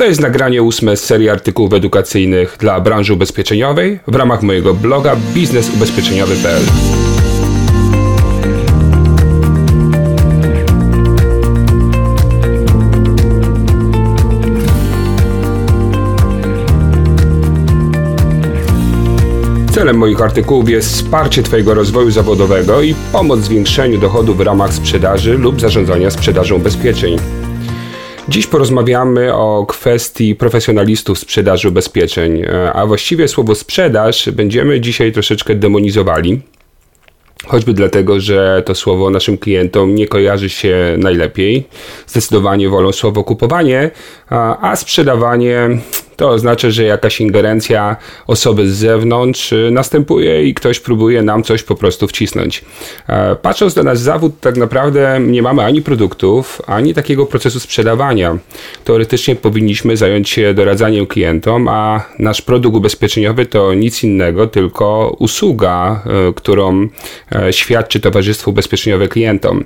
To jest nagranie ósme z serii artykułów edukacyjnych dla branży ubezpieczeniowej w ramach mojego bloga biznesubezpieczeniowy.pl. Celem moich artykułów jest wsparcie Twojego rozwoju zawodowego i pomoc w zwiększeniu dochodów w ramach sprzedaży lub zarządzania sprzedażą ubezpieczeń. Dziś porozmawiamy o kwestii profesjonalistów sprzedaży ubezpieczeń, a właściwie słowo sprzedaż będziemy dzisiaj troszeczkę demonizowali. Choćby dlatego, że to słowo naszym klientom nie kojarzy się najlepiej. Zdecydowanie wolą słowo kupowanie, a sprzedawanie to oznacza, że jakaś ingerencja osoby z zewnątrz y, następuje i ktoś próbuje nam coś po prostu wcisnąć. E, patrząc na nasz zawód, tak naprawdę nie mamy ani produktów, ani takiego procesu sprzedawania. Teoretycznie powinniśmy zająć się doradzaniem klientom, a nasz produkt ubezpieczeniowy to nic innego, tylko usługa, e, którą e, świadczy Towarzystwo Ubezpieczeniowe klientom.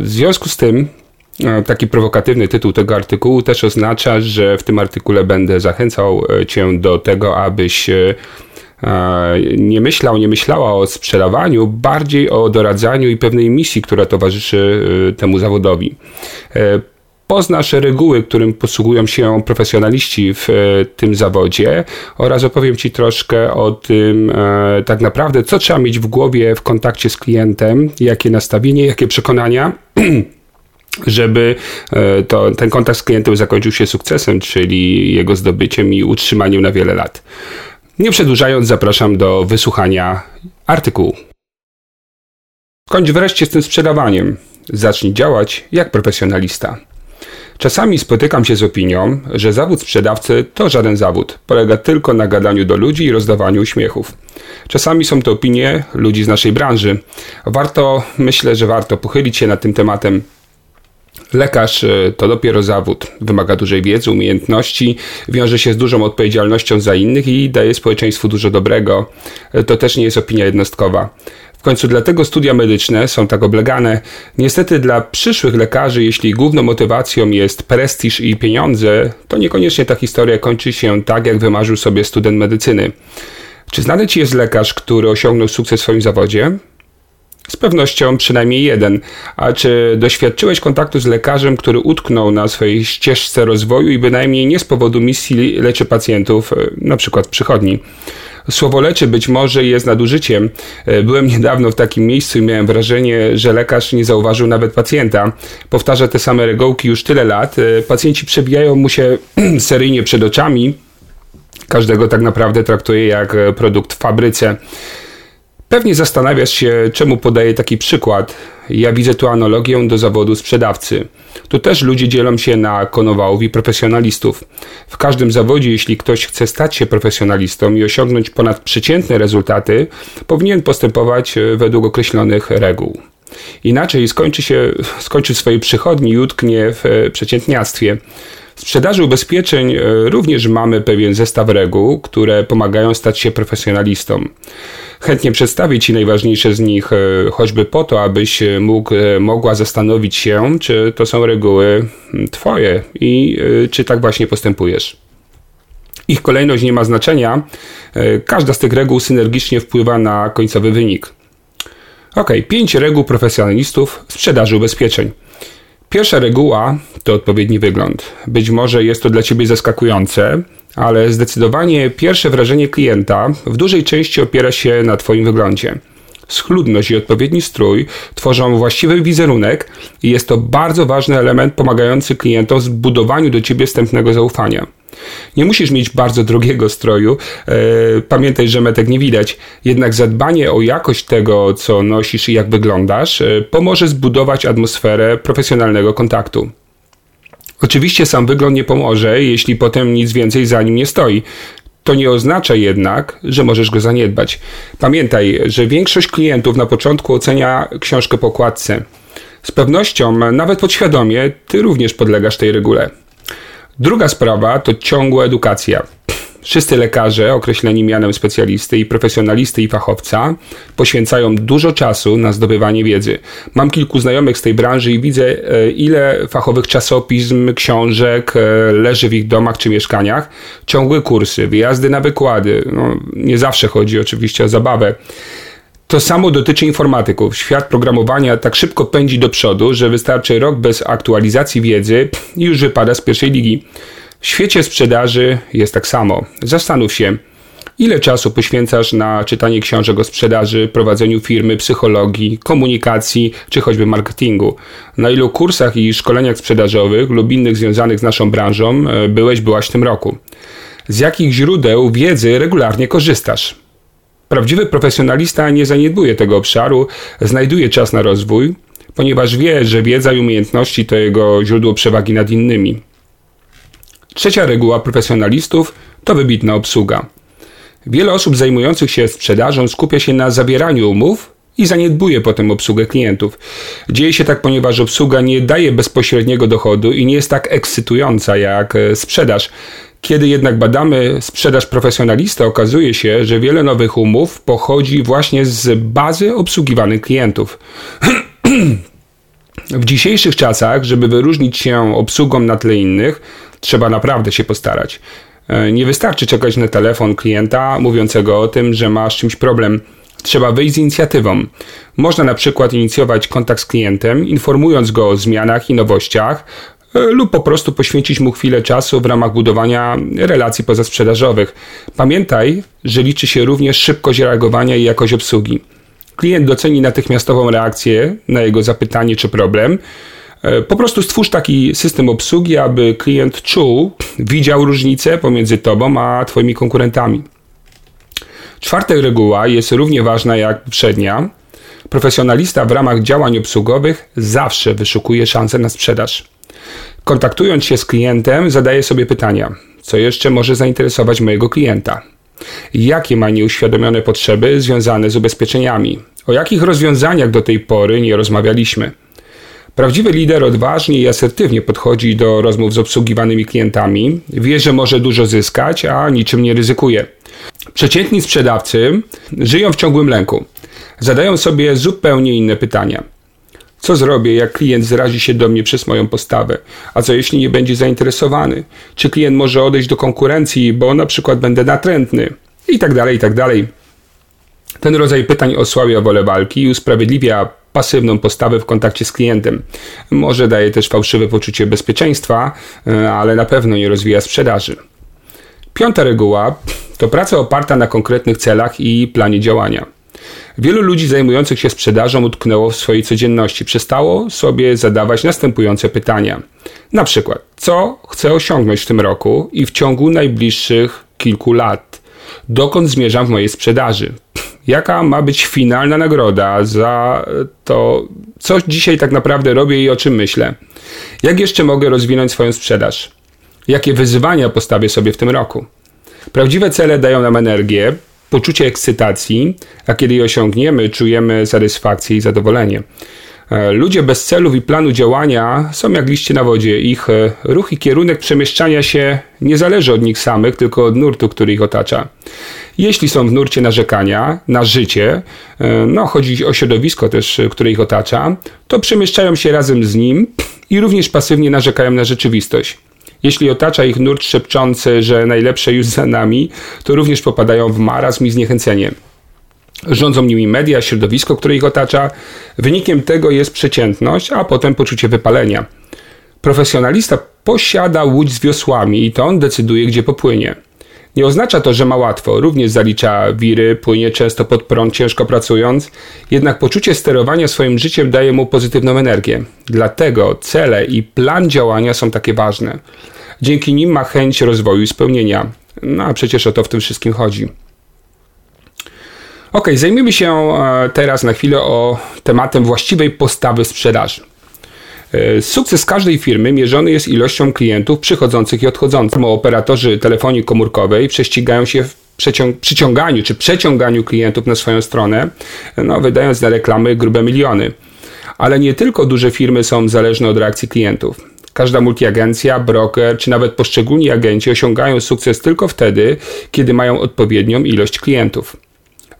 W związku z tym, taki prowokatywny tytuł tego artykułu też oznacza, że w tym artykule będę zachęcał e, Cię do tego, abyś e, nie myślał, nie myślała o sprzedawaniu, bardziej o doradzaniu i pewnej misji, która towarzyszy temu zawodowi. Poznasz reguły, którym posługują się profesjonaliści w tym zawodzie oraz opowiem Ci troszkę o tym tak naprawdę, co trzeba mieć w głowie w kontakcie z klientem, jakie nastawienie, jakie przekonania żeby e, to, ten kontakt z klientem zakończył się sukcesem, czyli jego zdobyciem i utrzymaniem na wiele lat. Nie przedłużając, zapraszam do wysłuchania artykułu. Kończ wreszcie z tym sprzedawaniem. Zacznij działać jak profesjonalista. Czasami spotykam się z opinią, że zawód sprzedawcy to żaden zawód, polega tylko na gadaniu do ludzi i rozdawaniu uśmiechów. Czasami są to opinie ludzi z naszej branży. Warto, myślę, że warto pochylić się nad tym tematem Lekarz e, to dopiero zawód. Wymaga dużej wiedzy, umiejętności, wiąże się z dużą odpowiedzialnością za innych i daje społeczeństwu dużo dobrego. E, to też nie jest opinia jednostkowa. W końcu dlatego studia medyczne są tak oblegane. Niestety dla przyszłych lekarzy, jeśli główną motywacją jest prestiż i pieniądze, to niekoniecznie ta historia kończy się tak, jak wymarzył sobie student medycyny. Czy znany ci jest lekarz, który osiągnął sukces w swoim zawodzie? Z pewnością przynajmniej jeden. A czy doświadczyłeś kontaktu z lekarzem, który utknął na swojej ścieżce rozwoju i bynajmniej nie z powodu misji leczy pacjentów, e, na przykład w przychodni? Słowo leczy być może jest nadużyciem. E, byłem niedawno w takim miejscu i miałem wrażenie, że lekarz nie zauważył nawet pacjenta. Powtarza te same regołki już tyle lat. E, pacjenci przebijają mu się seryjnie przed oczami. Każdego tak naprawdę traktuje jak produkt w fabryce. Pewnie zastanawiasz się, czemu podaję taki przykład. Ja widzę tu analogię do zawodu sprzedawcy. Tu też ludzie dzielą się na konowałów i profesjonalistów. W każdym zawodzie, jeśli ktoś chce stać się profesjonalistą i osiągnąć ponadprzeciętne rezultaty, powinien postępować e, według określonych reguł. Inaczej skończy się, skończy w swojej przychodni i utknie w e, przeciętniactwie. W sprzedaży ubezpieczeń e, również mamy pewien zestaw reguł, które pomagają stać się profesjonalistą. Chętnie przedstawię Ci najważniejsze z nich, e, choćby po to, abyś mógł, e, mogła zastanowić się, czy to są reguły Twoje i czy tak właśnie postępujesz. Ich kolejność nie ma znaczenia. Każda z tych reguł synergicznie wpływa na końcowy wynik. Ok, pięć reguł profesjonalistów sprzedaży ubezpieczeń. Pierwsza reguła to odpowiedni wygląd. Być może jest to dla Ciebie zaskakujące, ale zdecydowanie pierwsze wrażenie klienta w dużej części opiera się na Twoim wyglądzie. Schludność i odpowiedni strój tworzą właściwy wizerunek i jest to bardzo ważny element pomagający klientom w zbudowaniu do Ciebie wstępnego zaufania. Nie musisz mieć bardzo drogiego stroju, e, pamiętaj, że metek nie widać, jednak zadbanie o jakość tego, co nosisz i jak wyglądasz, e, pomoże zbudować atmosferę profesjonalnego kontaktu. Oczywiście sam wygląd nie pomoże, jeśli potem nic więcej za nim nie stoi. To nie oznacza jednak, że możesz go zaniedbać. Pamiętaj, że większość klientów na początku ocenia książkę po okładce. Z pewnością, nawet podświadomie, ty również podlegasz tej regule. Druga sprawa to ciągła edukacja. Wszyscy lekarze, określeni mianem specjalisty i profesjonalisty i fachowca, poświęcają dużo czasu na zdobywanie wiedzy. Mam kilku znajomych z tej branży i widzę, e, ile fachowych czasopism, książek e, leży w ich domach czy mieszkaniach. Ciągłe kursy, wyjazdy na wykłady. No, nie zawsze chodzi oczywiście o zabawę. To samo dotyczy informatyków. Świat programowania tak szybko pędzi do przodu, że wystarczy rok bez aktualizacji wiedzy i już wypada z pierwszej ligi. W świecie sprzedaży jest tak samo. Zastanów się, ile czasu poświęcasz na czytanie książek o sprzedaży, prowadzeniu firmy, psychologii, komunikacji czy choćby marketingu. Na ilu kursach i szkoleniach sprzedażowych lub innych związanych z naszą branżą e, byłeś, byłaś w tym roku? Z jakich źródeł wiedzy regularnie korzystasz? Prawdziwy profesjonalista nie zaniedbuje tego obszaru, znajduje czas na rozwój, ponieważ wie, że wiedza i umiejętności to jego źródło przewagi nad innymi. Trzecia reguła profesjonalistów to wybitna obsługa. Wiele osób zajmujących się sprzedażą skupia się na zawieraniu umów i zaniedbuje potem obsługę klientów. Dzieje się tak, ponieważ obsługa nie daje bezpośredniego dochodu i nie jest tak ekscytująca jak e, sprzedaż. Kiedy jednak badamy sprzedaż profesjonalista, okazuje się, że wiele nowych umów pochodzi właśnie z bazy obsługiwanych klientów. w dzisiejszych czasach, żeby wyróżnić się obsługą na tle innych, trzeba naprawdę się postarać. E, nie wystarczy czekać na telefon klienta mówiącego o tym, że masz czymś problem. Trzeba wyjść z inicjatywą. Można na przykład inicjować kontakt z klientem, informując go o zmianach i nowościach, e, lub po prostu poświęcić mu chwilę czasu w ramach budowania relacji pozasprzedażowych. Pamiętaj, że liczy się również szybkość reagowania i jakość obsługi. Klient doceni natychmiastową reakcję na jego zapytanie czy problem. E, po prostu stwórz taki system obsługi, aby klient czuł, widział różnicę pomiędzy tobą a twoimi konkurentami. Czwarta reguła jest równie ważna jak poprzednia. Profesjonalista w ramach działań obsługowych zawsze wyszukuje szansę na sprzedaż. Kontaktując się z klientem, zadaje sobie pytania: co jeszcze może zainteresować mojego klienta? Jakie ma nieuświadomione potrzeby związane z ubezpieczeniami? O jakich rozwiązaniach do tej pory nie rozmawialiśmy? Prawdziwy lider odważnie i asertywnie podchodzi do rozmów z obsługiwanymi klientami, wie, że może dużo zyskać, a niczym nie ryzykuje. Przeciętni sprzedawcy żyją w ciągłym lęku. Zadają sobie zupełnie inne pytania. Co zrobię, jak klient zrazi się do mnie przez moją postawę? A co jeśli nie będzie zainteresowany? Czy klient może odejść do konkurencji, bo na przykład będę natrętny? I tak dalej, i tak dalej. Ten rodzaj pytań osłabia wolę walki i usprawiedliwia pasywną postawę w kontakcie z klientem. Może daje też fałszywe poczucie bezpieczeństwa, e, ale na pewno nie rozwija sprzedaży. Piąta reguła to praca oparta na konkretnych celach i planie działania. Wielu ludzi zajmujących się sprzedażą utknęło w swojej codzienności, przestało sobie zadawać następujące pytania. Na przykład, co chcę osiągnąć w tym roku i w ciągu najbliższych kilku lat? Dokąd zmierzam w mojej sprzedaży? Jaka ma być finalna nagroda za to, co dzisiaj tak naprawdę robię i o czym myślę? Jak jeszcze mogę rozwinąć swoją sprzedaż? Jakie wyzwania postawię sobie w tym roku? Prawdziwe cele dają nam energię, poczucie ekscytacji, a kiedy je osiągniemy, czujemy satysfakcję i zadowolenie. E, ludzie bez celów i planu działania są jak liście na wodzie. Ich e, ruch i kierunek przemieszczania się nie zależy od nich samych, tylko od nurtu, który ich otacza. Jeśli są w nurcie narzekania na życie, e, no chodzi o środowisko też, które ich otacza, to przemieszczają się razem z nim i również pasywnie narzekają na rzeczywistość. Jeśli otacza ich nurt szepczący, że najlepsze już za nami, to również popadają w marazm i zniechęcenie. Rządzą nimi media, środowisko, które ich otacza. Wynikiem tego jest przeciętność, a potem poczucie wypalenia. Profesjonalista posiada łódź z wiosłami i to on decyduje, gdzie popłynie. Nie oznacza to, że ma łatwo, również zalicza wiry, płynie często pod prąd, ciężko pracując, jednak poczucie sterowania swoim życiem daje mu pozytywną energię. Dlatego cele i plan działania są takie ważne. Dzięki nim ma chęć rozwoju i spełnienia. No a przecież o to w tym wszystkim chodzi. Ok, zajmijmy się e, teraz na chwilę o tematem właściwej postawy sprzedaży. E, sukces każdej firmy mierzony jest ilością klientów przychodzących i odchodzących. Operatorzy telefonii komórkowej prześcigają się w przyciąganiu czy przeciąganiu klientów na swoją stronę, no, wydając na reklamy grube miliony. Ale nie tylko duże firmy są zależne od reakcji klientów. Każda multiagencja, broker czy nawet poszczególni agenci osiągają sukces tylko wtedy, kiedy mają odpowiednią ilość klientów.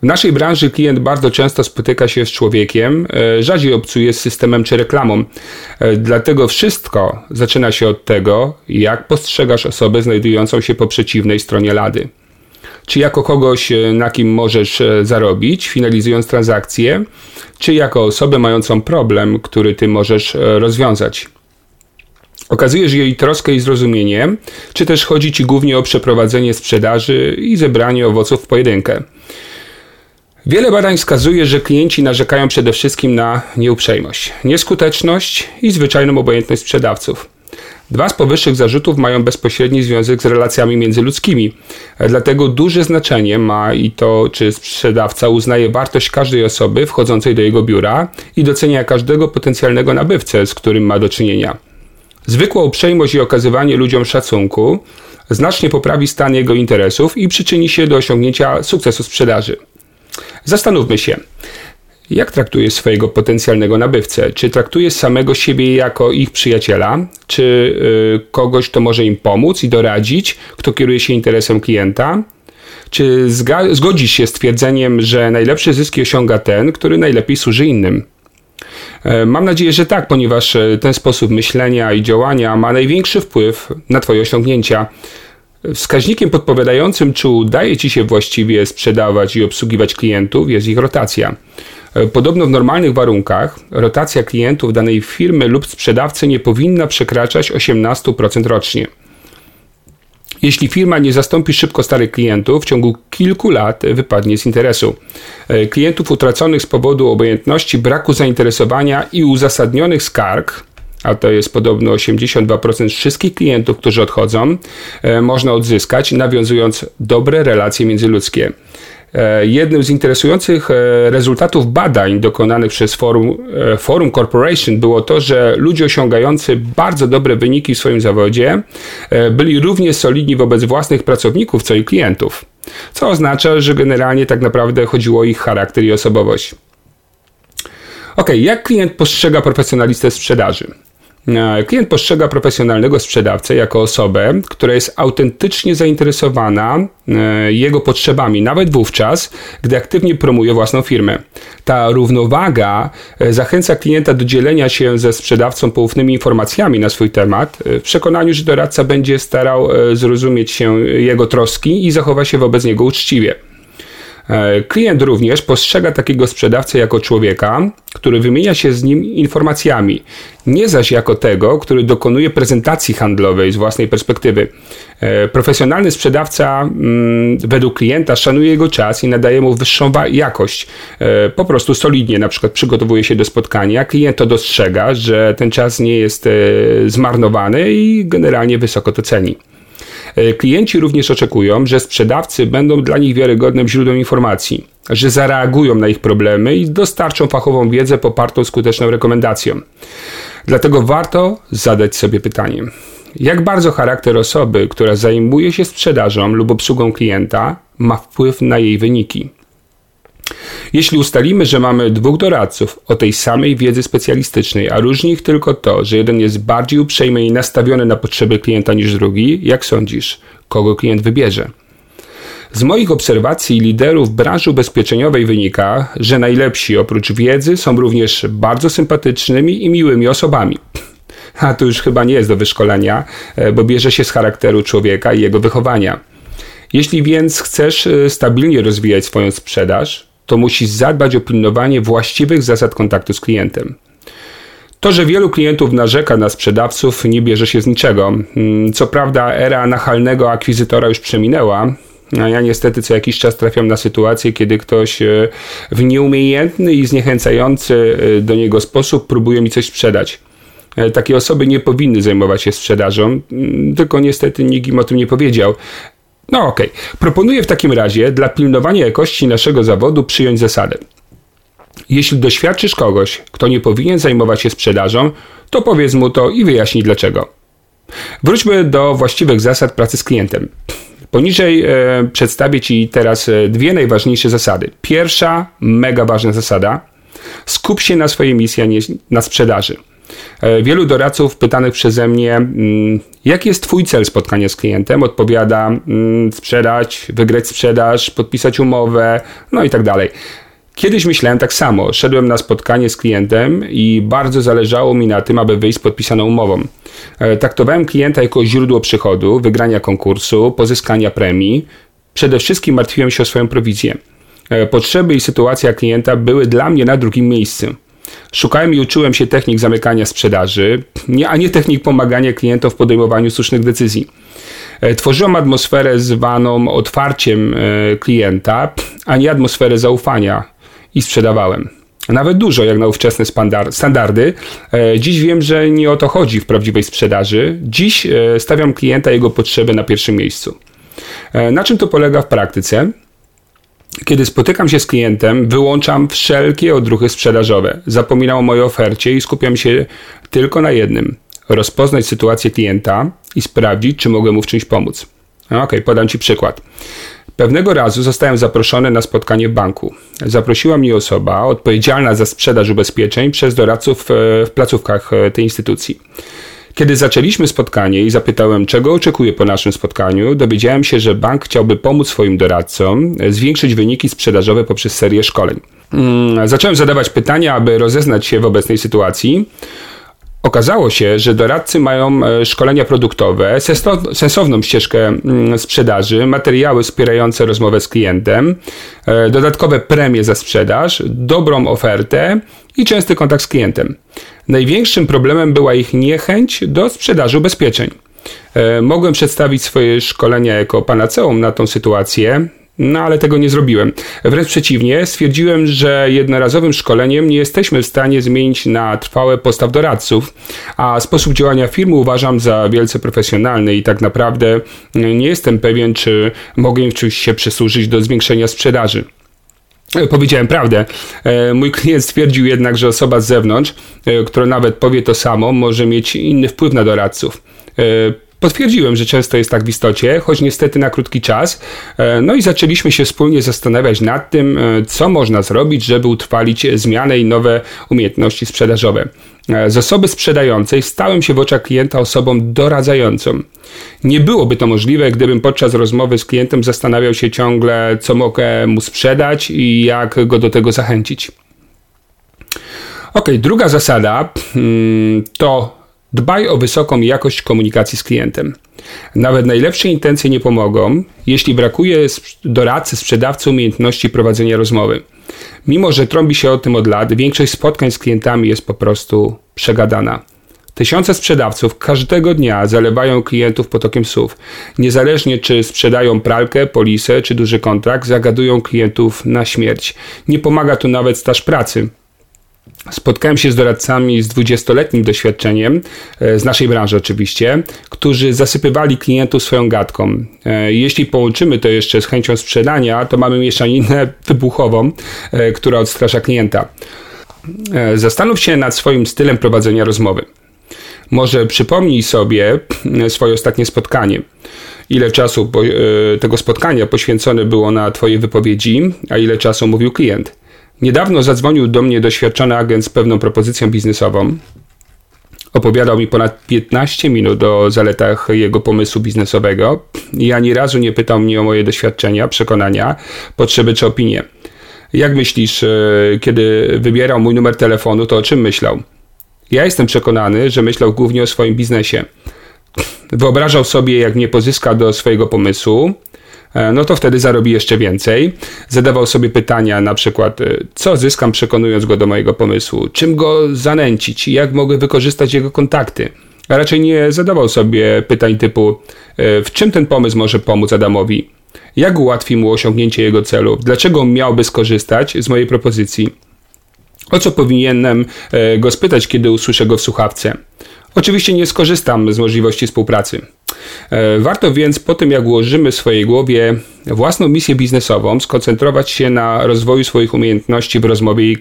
W naszej branży klient bardzo często spotyka się z człowiekiem, e, rzadziej obcuje z systemem czy reklamą. E, dlatego wszystko zaczyna się od tego, jak postrzegasz osobę znajdującą się po przeciwnej stronie lady. Czy jako kogoś, e, na kim możesz zarobić, finalizując transakcję, czy jako osobę mającą problem, który ty możesz rozwiązać. Okazujesz jej troskę i zrozumienie, czy też chodzi ci głównie o przeprowadzenie sprzedaży i zebranie owoców w pojedynkę. Wiele badań wskazuje, że klienci narzekają przede wszystkim na nieuprzejmość, nieskuteczność i zwyczajną obojętność sprzedawców. Dwa z powyższych zarzutów mają bezpośredni związek z relacjami międzyludzkimi, dlatego duże znaczenie ma i to, czy sprzedawca uznaje wartość każdej osoby wchodzącej do jego biura i docenia każdego potencjalnego nabywcę, z którym ma do czynienia. Zwykła uprzejmość i okazywanie ludziom szacunku znacznie poprawi stan jego interesów i przyczyni się do osiągnięcia sukcesu sprzedaży. Zastanówmy się, jak traktujesz swojego potencjalnego nabywcę? Czy traktujesz samego siebie jako ich przyjaciela? Czy y, kogoś, kto może im pomóc i doradzić, kto kieruje się interesem klienta? Czy zgodzisz się z twierdzeniem, że najlepsze zyski osiąga ten, który najlepiej służy innym? E, mam nadzieję, że tak, ponieważ e, ten sposób myślenia i działania ma największy wpływ na Twoje osiągnięcia. Wskaźnikiem podpowiadającym, czy udaje Ci się właściwie sprzedawać i obsługiwać klientów, jest ich rotacja. E, podobno w normalnych warunkach rotacja klientów danej firmy lub sprzedawcy nie powinna przekraczać 18% rocznie. Jeśli firma nie zastąpi szybko starych klientów, w ciągu kilku lat wypadnie z interesu. E, klientów utraconych z powodu obojętności, braku zainteresowania i uzasadnionych skarg a to jest podobno 82% wszystkich klientów, którzy odchodzą, e, można odzyskać, nawiązując dobre relacje międzyludzkie. E, jednym z interesujących e, rezultatów badań dokonanych przez Forum, Forum Corporation było to, że ludzie osiągający bardzo dobre wyniki w swoim zawodzie byli równie solidni wobec własnych pracowników, co i klientów. Co oznacza, że generalnie tak naprawdę chodziło o ich charakter i osobowość. Ok, jak klient postrzega profesjonalistę sprzedaży? E, klient postrzega profesjonalnego sprzedawcę jako osobę, która jest autentycznie zainteresowana e, jego potrzebami, nawet wówczas, gdy aktywnie promuje własną firmę. Ta równowaga e, zachęca klienta do dzielenia się ze sprzedawcą poufnymi informacjami na swój temat, w przekonaniu, że doradca będzie starał zrozumieć się jego troski i zachowa się wobec niego uczciwie. E, klient również postrzega takiego sprzedawcę jako człowieka, który wymienia się z nim informacjami, nie zaś jako tego, który dokonuje prezentacji handlowej z własnej perspektywy. E, profesjonalny sprzedawca mm, według klienta szanuje jego czas i nadaje mu wyższą jakość. E, po prostu solidnie na przykład przygotowuje się do spotkania, klient to dostrzega, że ten czas nie jest zmarnowany i generalnie wysoko to ceni. E, klienci również oczekują, że sprzedawcy będą dla nich wiarygodnym źródłem informacji, że zareagują na ich problemy i dostarczą fachową wiedzę popartą skuteczną rekomendacją. Dlatego warto zadać sobie pytanie: jak bardzo charakter osoby, która zajmuje się sprzedażą lub obsługą klienta, ma wpływ na jej wyniki? Jeśli ustalimy, że mamy dwóch doradców o tej samej wiedzy specjalistycznej, a różni ich tylko to, że jeden jest bardziej uprzejmy i nastawiony na potrzeby klienta niż drugi, jak sądzisz, kogo klient wybierze? Z moich obserwacji liderów branży ubezpieczeniowej wynika, że najlepsi oprócz wiedzy są również bardzo sympatycznymi i miłymi osobami. A to już chyba nie jest do wyszkolenia, e, bo bierze się z charakteru człowieka i jego wychowania. Jeśli więc chcesz e, stabilnie rozwijać swoją sprzedaż, to musisz zadbać o pilnowanie właściwych zasad kontaktu z klientem. To, że wielu klientów narzeka na sprzedawców, nie bierze się z niczego. Mm, co prawda, era nachalnego akwizytora już przeminęła, a ja niestety co jakiś czas trafiam na sytuację, kiedy ktoś e, w nieumiejętny i zniechęcający e, do niego sposób próbuje mi coś sprzedać. E, takie osoby nie powinny zajmować się sprzedażą, mm, tylko niestety nikt im o tym nie powiedział. No okej. Okay. Proponuję w takim razie dla pilnowania jakości naszego zawodu przyjąć zasadę. Jeśli doświadczysz kogoś, kto nie powinien zajmować się sprzedażą, to powiedz mu to i wyjaśnij dlaczego. Wróćmy do właściwych zasad pracy z klientem. Poniżej e, przedstawię Ci teraz e, dwie najważniejsze zasady. Pierwsza, mega ważna zasada. Skup się na swojej misji, a nie na sprzedaży. E, wielu doradców pytanych przeze mnie, mm, jaki jest Twój cel spotkania z klientem, odpowiada mm, sprzedać, wygrać sprzedaż, podpisać umowę, no i tak dalej. Kiedyś myślałem tak samo. Szedłem na spotkanie z klientem i bardzo zależało mi na tym, aby wyjść z podpisaną umową. E, traktowałem klienta jako źródło przychodu, wygrania konkursu, pozyskania premii. Przede wszystkim martwiłem się o swoją prowizję. E, potrzeby i sytuacja klienta były dla mnie na drugim miejscu. Szukałem i uczyłem się technik zamykania sprzedaży, a nie technik pomagania klientom w podejmowaniu słusznych decyzji. E, tworzyłem atmosferę zwaną otwarciem klienta, a nie atmosferę zaufania i sprzedawałem. Nawet dużo, jak na ówczesne standardy. E, dziś wiem, że nie o to chodzi w prawdziwej sprzedaży. Dziś e, stawiam klienta jego potrzeby na pierwszym miejscu. E, na czym to polega w praktyce? Kiedy spotykam się z klientem, wyłączam wszelkie odruchy sprzedażowe. Zapominam o mojej ofercie i skupiam się tylko na jednym: rozpoznać sytuację klienta i sprawdzić, czy mogę mu w czymś pomóc. Ok, podam Ci przykład. Pewnego razu zostałem zaproszony na spotkanie w banku. Zaprosiła mnie osoba odpowiedzialna za sprzedaż ubezpieczeń przez doradców e, w placówkach e, tej instytucji. Kiedy zaczęliśmy spotkanie i zapytałem, czego oczekuje po naszym spotkaniu, dowiedziałem się, że bank chciałby pomóc swoim doradcom e, zwiększyć wyniki sprzedażowe poprzez serię szkoleń. Mm, zacząłem zadawać pytania, aby rozeznać się w obecnej sytuacji. Okazało się, że doradcy mają e, szkolenia produktowe, sensowną ścieżkę mm, sprzedaży, materiały wspierające rozmowę z klientem, e, dodatkowe premie za sprzedaż, dobrą ofertę i częsty kontakt z klientem. Największym problemem była ich niechęć do sprzedaży ubezpieczeń. E, mogłem przedstawić swoje szkolenia jako panaceum na tą sytuację, no ale tego nie zrobiłem. Wręcz przeciwnie, stwierdziłem, że jednorazowym szkoleniem nie jesteśmy w stanie zmienić na trwałe postaw doradców, a sposób działania firmy uważam za wielce profesjonalny i tak naprawdę nie jestem pewien, czy mogę w czymś się przysłużyć do zwiększenia sprzedaży. Powiedziałem prawdę. E, mój klient stwierdził jednak, że osoba z zewnątrz, e, która nawet powie to samo, może mieć inny wpływ na doradców. E, Potwierdziłem, że często jest tak w istocie, choć niestety na krótki czas. E, no i zaczęliśmy się wspólnie zastanawiać nad tym, e, co można zrobić, żeby utrwalić zmianę i nowe umiejętności sprzedażowe. E, z osoby sprzedającej stałem się w oczach klienta osobą doradzającą. Nie byłoby to możliwe, gdybym podczas rozmowy z klientem zastanawiał się ciągle, co mogę mu sprzedać i jak go do tego zachęcić. Ok, druga zasada mm, to Dbaj o wysoką jakość komunikacji z klientem. Nawet najlepsze intencje nie pomogą, jeśli brakuje doradcy, sprzedawcy umiejętności prowadzenia rozmowy. Mimo, że trąbi się o tym od lat, większość spotkań z klientami jest po prostu przegadana. Tysiące sprzedawców każdego dnia zalewają klientów potokiem słów. Niezależnie czy sprzedają pralkę, polisę czy duży kontrakt, zagadują klientów na śmierć. Nie pomaga tu nawet staż pracy. Spotkałem się z doradcami z 20-letnim doświadczeniem, e, z naszej branży oczywiście, którzy zasypywali klientów swoją gadką. E, jeśli połączymy to jeszcze z chęcią sprzedania, to mamy mieszaninę wybuchową, e, która odstrasza klienta. Zastanów się nad swoim stylem prowadzenia rozmowy. Może przypomnij sobie swoje ostatnie spotkanie. Ile czasu tego spotkania poświęcone było na Twoje wypowiedzi, a ile czasu mówił klient. Niedawno zadzwonił do mnie doświadczony agent z pewną propozycją biznesową. Opowiadał mi ponad 15 minut o zaletach jego pomysłu biznesowego i ani razu nie pytał mnie o moje doświadczenia, przekonania, potrzeby czy opinie. Jak myślisz, e, kiedy wybierał mój numer telefonu, to o czym myślał? Ja jestem przekonany, że myślał głównie o swoim biznesie. Wyobrażał sobie, jak mnie pozyska do swojego pomysłu, no to wtedy zarobi jeszcze więcej. Zadawał sobie pytania na przykład, e, co zyskam przekonując go do mojego pomysłu, czym go zanęcić, jak mogę wykorzystać jego kontakty. A raczej nie zadawał sobie pytań typu, e, w czym ten pomysł może pomóc Adamowi, jak ułatwi mu osiągnięcie jego celów, dlaczego miałby skorzystać z mojej propozycji, o co powinienem go spytać, kiedy usłyszę go w słuchawce. Oczywiście nie skorzystam z możliwości współpracy. E, warto więc po tym, jak ułożymy w swojej głowie własną misję biznesową, skoncentrować się na rozwoju swoich umiejętności w rozmowie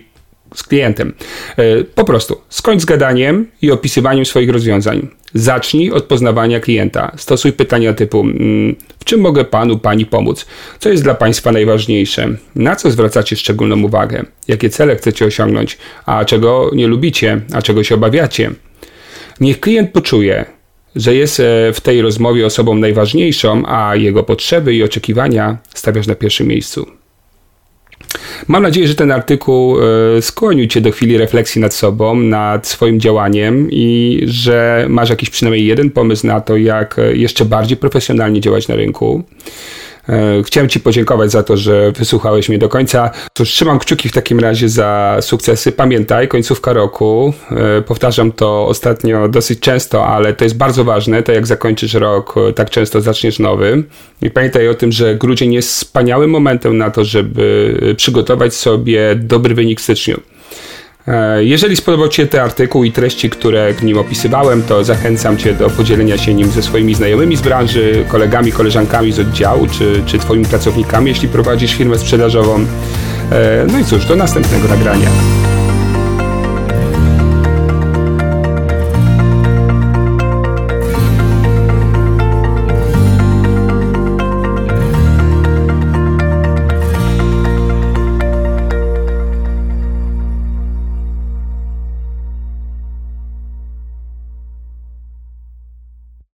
z klientem. E, po prostu skończ z gadaniem i opisywaniem swoich rozwiązań. Zacznij od poznawania klienta. Stosuj pytania typu: mm, W czym mogę panu, pani pomóc? Co jest dla państwa najważniejsze? Na co zwracacie szczególną uwagę? Jakie cele chcecie osiągnąć? A czego nie lubicie? A czego się obawiacie? Niech klient poczuje, że jest e, w tej rozmowie osobą najważniejszą, a jego potrzeby i oczekiwania stawiasz na pierwszym miejscu. Mam nadzieję, że ten artykuł e, skłonił Cię do chwili refleksji nad sobą, nad swoim działaniem i że masz jakiś przynajmniej jeden pomysł na to, jak e, jeszcze bardziej profesjonalnie działać na rynku. E, chciałem Ci podziękować za to, że wysłuchałeś mnie do końca. Cóż, trzymam kciuki w takim razie za sukcesy. Pamiętaj, końcówka roku. E, powtarzam to ostatnio dosyć często, ale to jest bardzo ważne. To jak zakończysz rok, e, tak często zaczniesz nowy. I pamiętaj o tym, że grudzień jest wspaniałym momentem na to, żeby przygotować sobie dobry wynik w styczniu. E, jeżeli spodobał Ci się ten artykuł i treści, które w nim opisywałem, to zachęcam Cię do podzielenia się nim ze swoimi znajomymi z branży, kolegami, koleżankami z oddziału, czy, czy Twoimi pracownikami, jeśli prowadzisz firmę sprzedażową. E, no i cóż, do następnego nagrania.